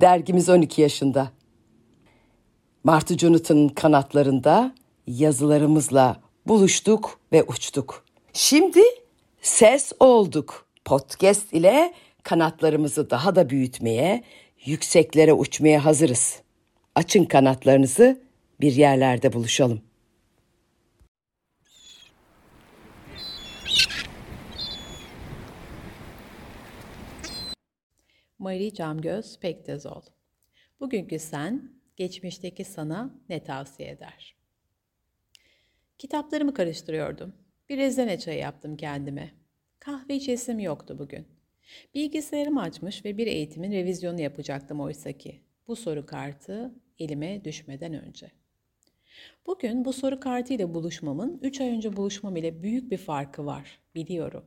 Dergimiz 12 yaşında. Martı Jonathan'ın kanatlarında yazılarımızla buluştuk ve uçtuk. Şimdi ses olduk. Podcast ile kanatlarımızı daha da büyütmeye, yükseklere uçmaya hazırız. Açın kanatlarınızı, bir yerlerde buluşalım. Marie Camgöz Pektezol Bugünkü sen, geçmişteki sana ne tavsiye eder? Kitaplarımı karıştırıyordum. Bir rezene çayı yaptım kendime. Kahve içesim yoktu bugün. Bilgisayarımı açmış ve bir eğitimin revizyonu yapacaktım oysa ki. Bu soru kartı elime düşmeden önce. Bugün bu soru kartı ile buluşmamın 3 ay önce buluşmam ile büyük bir farkı var, biliyorum.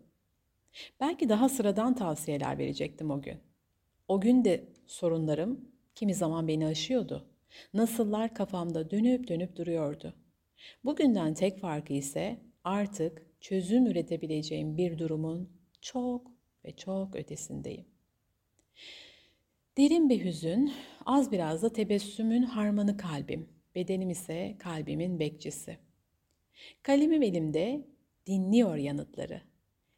Belki daha sıradan tavsiyeler verecektim o gün. O gün de sorunlarım kimi zaman beni aşıyordu. Nasıllar kafamda dönüp dönüp duruyordu. Bugünden tek farkı ise artık çözüm üretebileceğim bir durumun çok ve çok ötesindeyim. Derin bir hüzün, az biraz da tebessümün harmanı kalbim. Bedenim ise kalbimin bekçisi. Kalemim elimde dinliyor yanıtları.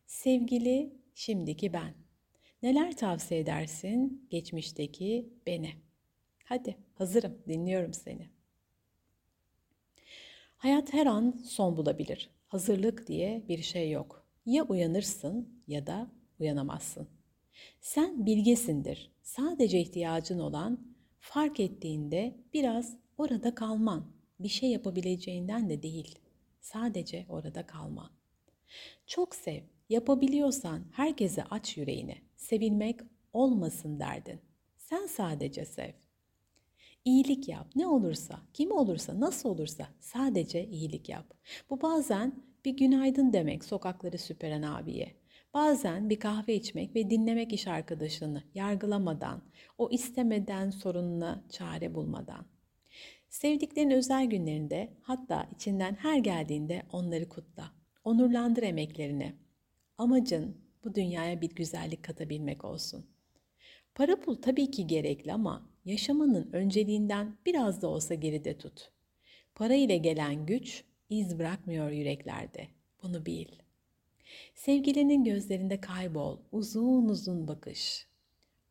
Sevgili şimdiki ben. Neler tavsiye edersin geçmişteki beni? Hadi hazırım, dinliyorum seni. Hayat her an son bulabilir. Hazırlık diye bir şey yok. Ya uyanırsın ya da uyanamazsın. Sen bilgesindir. Sadece ihtiyacın olan fark ettiğinde biraz orada kalman. Bir şey yapabileceğinden de değil. Sadece orada kalman. Çok sev. Yapabiliyorsan herkese aç yüreğini. Sevilmek olmasın derdin. Sen sadece sev. İyilik yap. Ne olursa, kim olursa, nasıl olursa sadece iyilik yap. Bu bazen bir günaydın demek sokakları süperen abiye. Bazen bir kahve içmek ve dinlemek iş arkadaşını yargılamadan, o istemeden sorununa çare bulmadan. Sevdiklerin özel günlerinde hatta içinden her geldiğinde onları kutla. Onurlandır emeklerini. Amacın bu dünyaya bir güzellik katabilmek olsun. Para pul tabii ki gerekli ama yaşamanın önceliğinden biraz da olsa geride tut. Para ile gelen güç iz bırakmıyor yüreklerde. Bunu bil. Sevgilinin gözlerinde kaybol, uzun uzun bakış.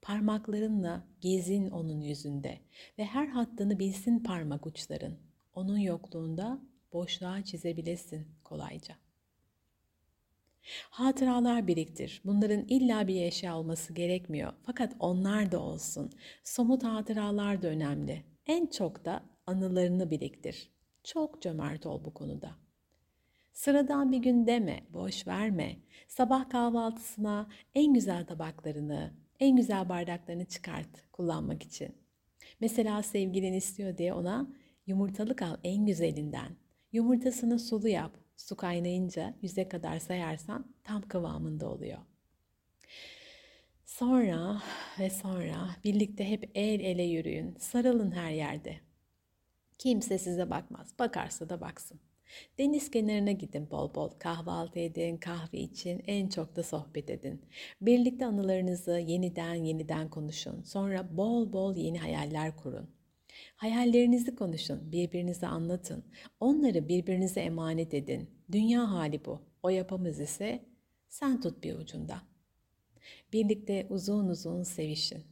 Parmaklarınla gezin onun yüzünde ve her hattını bilsin parmak uçların. Onun yokluğunda boşluğa çizebilesin kolayca. Hatıralar biriktir. Bunların illa bir eşya olması gerekmiyor. Fakat onlar da olsun. Somut hatıralar da önemli. En çok da anılarını biriktir. Çok cömert ol bu konuda. Sıradan bir gün deme, boş verme. Sabah kahvaltısına en güzel tabaklarını, en güzel bardaklarını çıkart kullanmak için. Mesela sevgilin istiyor diye ona yumurtalık al en güzelinden. Yumurtasını sulu yap. Su kaynayınca yüze kadar sayarsan tam kıvamında oluyor. Sonra ve sonra birlikte hep el ele yürüyün. Sarılın her yerde. Kimse size bakmaz. Bakarsa da baksın. Deniz kenarına gidin bol bol. Kahvaltı edin, kahve için, en çok da sohbet edin. Birlikte anılarınızı yeniden yeniden konuşun. Sonra bol bol yeni hayaller kurun. Hayallerinizi konuşun, birbirinize anlatın. Onları birbirinize emanet edin. Dünya hali bu. O yapamaz ise sen tut bir ucunda. Birlikte uzun uzun sevişin.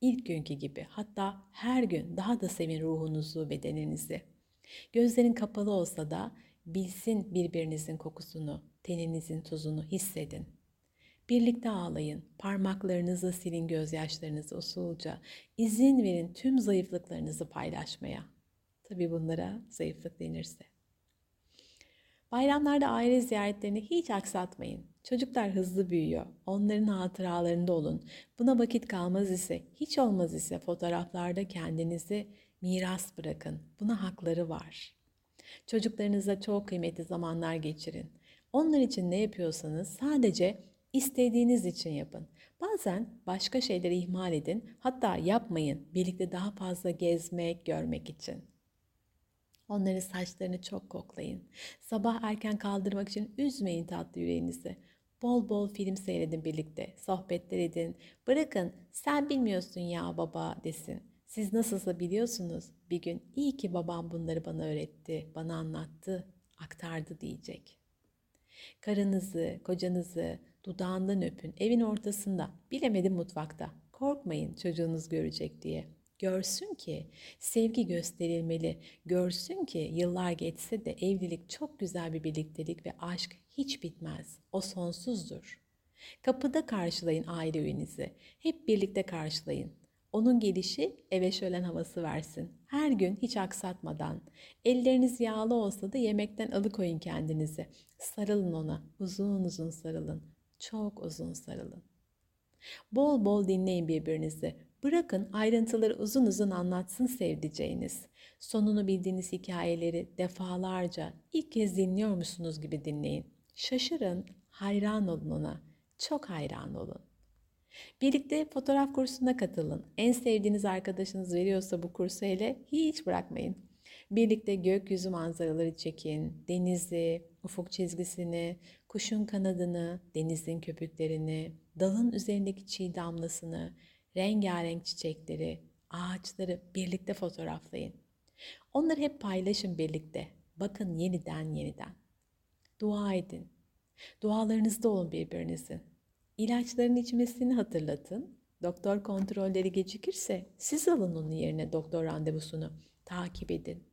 İlk günkü gibi hatta her gün daha da sevin ruhunuzu, bedeninizi. Gözlerin kapalı olsa da bilsin birbirinizin kokusunu, teninizin tuzunu hissedin. Birlikte ağlayın, parmaklarınızı silin gözyaşlarınızı usulca. İzin verin tüm zayıflıklarınızı paylaşmaya. Tabi bunlara zayıflık denirse. Bayramlarda aile ziyaretlerini hiç aksatmayın. Çocuklar hızlı büyüyor. Onların hatıralarında olun. Buna vakit kalmaz ise, hiç olmaz ise fotoğraflarda kendinizi miras bırakın. Buna hakları var. Çocuklarınızla çok kıymetli zamanlar geçirin. Onlar için ne yapıyorsanız sadece istediğiniz için yapın. Bazen başka şeyleri ihmal edin, hatta yapmayın. Birlikte daha fazla gezmek, görmek için. Onların saçlarını çok koklayın. Sabah erken kaldırmak için üzmeyin tatlı yüreğinizi. Bol bol film seyredin birlikte, sohbetler edin. Bırakın sen bilmiyorsun ya baba desin. Siz nasılsa biliyorsunuz. Bir gün iyi ki babam bunları bana öğretti, bana anlattı, aktardı diyecek. Karınızı, kocanızı dudağından öpün evin ortasında, bilemedim mutfakta. Korkmayın çocuğunuz görecek diye. Görsün ki sevgi gösterilmeli. Görsün ki yıllar geçse de evlilik çok güzel bir birliktelik ve aşk hiç bitmez. O sonsuzdur. Kapıda karşılayın aile üyenizi. Hep birlikte karşılayın. Onun gelişi eve şölen havası versin. Her gün hiç aksatmadan. Elleriniz yağlı olsa da yemekten alıkoyun kendinizi. Sarılın ona. Uzun uzun sarılın. Çok uzun sarılın. Bol bol dinleyin birbirinizi. Bırakın ayrıntıları uzun uzun anlatsın sevdiceğiniz. Sonunu bildiğiniz hikayeleri defalarca ilk kez dinliyor musunuz gibi dinleyin. Şaşırın, hayran olun ona. Çok hayran olun. Birlikte fotoğraf kursuna katılın. En sevdiğiniz arkadaşınız veriyorsa bu kursu hele hiç bırakmayın. Birlikte gökyüzü manzaraları çekin, denizi, ufuk çizgisini, kuşun kanadını, denizin köpüklerini, dalın üzerindeki çiğ damlasını, rengarenk çiçekleri, ağaçları birlikte fotoğraflayın. Onları hep paylaşın birlikte. Bakın yeniden yeniden. Dua edin. Dualarınızda olun birbirinizin. İlaçların içmesini hatırlatın. Doktor kontrolleri gecikirse siz alın onun yerine doktor randevusunu. Takip edin.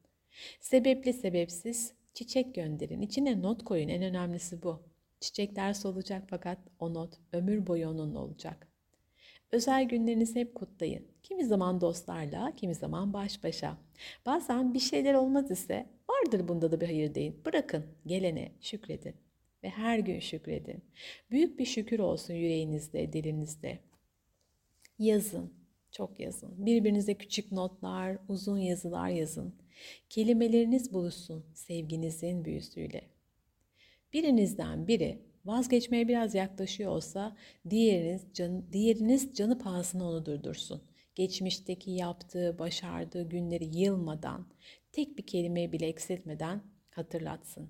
Sebepli sebepsiz çiçek gönderin. İçine not koyun. En önemlisi bu. Çiçekler solacak fakat o not ömür boyu onunla olacak. Özel günlerinizi hep kutlayın. Kimi zaman dostlarla, kimi zaman baş başa. Bazen bir şeyler olmaz ise vardır bunda da bir hayır deyin. Bırakın, gelene şükredin ve her gün şükredin. Büyük bir şükür olsun yüreğinizde, dilinizde. Yazın, çok yazın. Birbirinize küçük notlar, uzun yazılar yazın. Kelimeleriniz buluşsun sevginizin büyüsüyle. Birinizden biri vazgeçmeye biraz yaklaşıyor olsa diğeriniz, can, diğeriniz canı pahasına onu durdursun. Geçmişteki yaptığı, başardığı günleri yılmadan, tek bir kelime bile eksiltmeden hatırlatsın.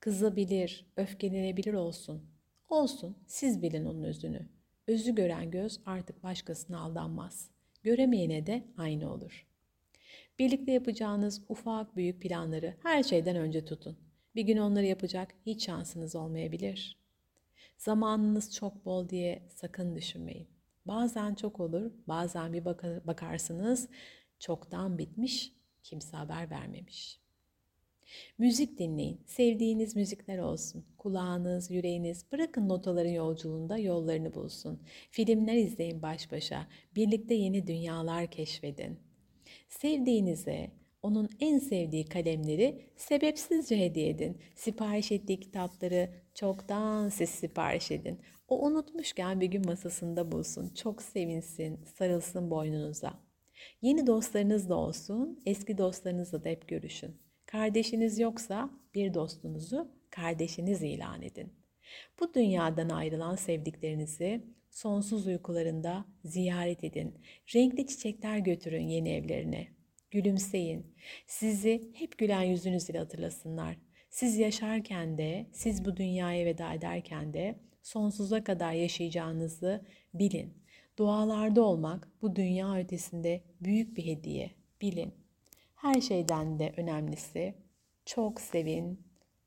Kızabilir, öfkelenebilir olsun. Olsun, siz bilin onun özünü. Özü gören göz artık başkasına aldanmaz. Göremeyene de aynı olur. Birlikte yapacağınız ufak büyük planları her şeyden önce tutun. Bir gün onları yapacak hiç şansınız olmayabilir. Zamanınız çok bol diye sakın düşünmeyin. Bazen çok olur, bazen bir bakarsınız çoktan bitmiş, kimse haber vermemiş. Müzik dinleyin, sevdiğiniz müzikler olsun. Kulağınız, yüreğiniz bırakın notaların yolculuğunda yollarını bulsun. Filmler izleyin baş başa, birlikte yeni dünyalar keşfedin. Sevdiğinize, onun en sevdiği kalemleri sebepsizce hediye edin. Sipariş ettiği kitapları çoktan siz sipariş edin. O unutmuşken bir gün masasında bulsun. Çok sevinsin, sarılsın boynunuza. Yeni dostlarınız da olsun, eski dostlarınızla da hep görüşün. Kardeşiniz yoksa bir dostunuzu kardeşiniz ilan edin. Bu dünyadan ayrılan sevdiklerinizi sonsuz uykularında ziyaret edin. Renkli çiçekler götürün yeni evlerine. Gülümseyin. Sizi hep gülen yüzünüz ile hatırlasınlar. Siz yaşarken de, siz bu dünyaya veda ederken de sonsuza kadar yaşayacağınızı bilin. Dualarda olmak bu dünya ötesinde büyük bir hediye. Bilin. Her şeyden de önemlisi çok sevin,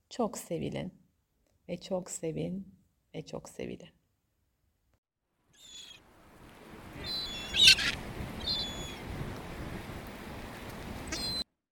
çok sevilin ve çok sevin ve çok sevilin.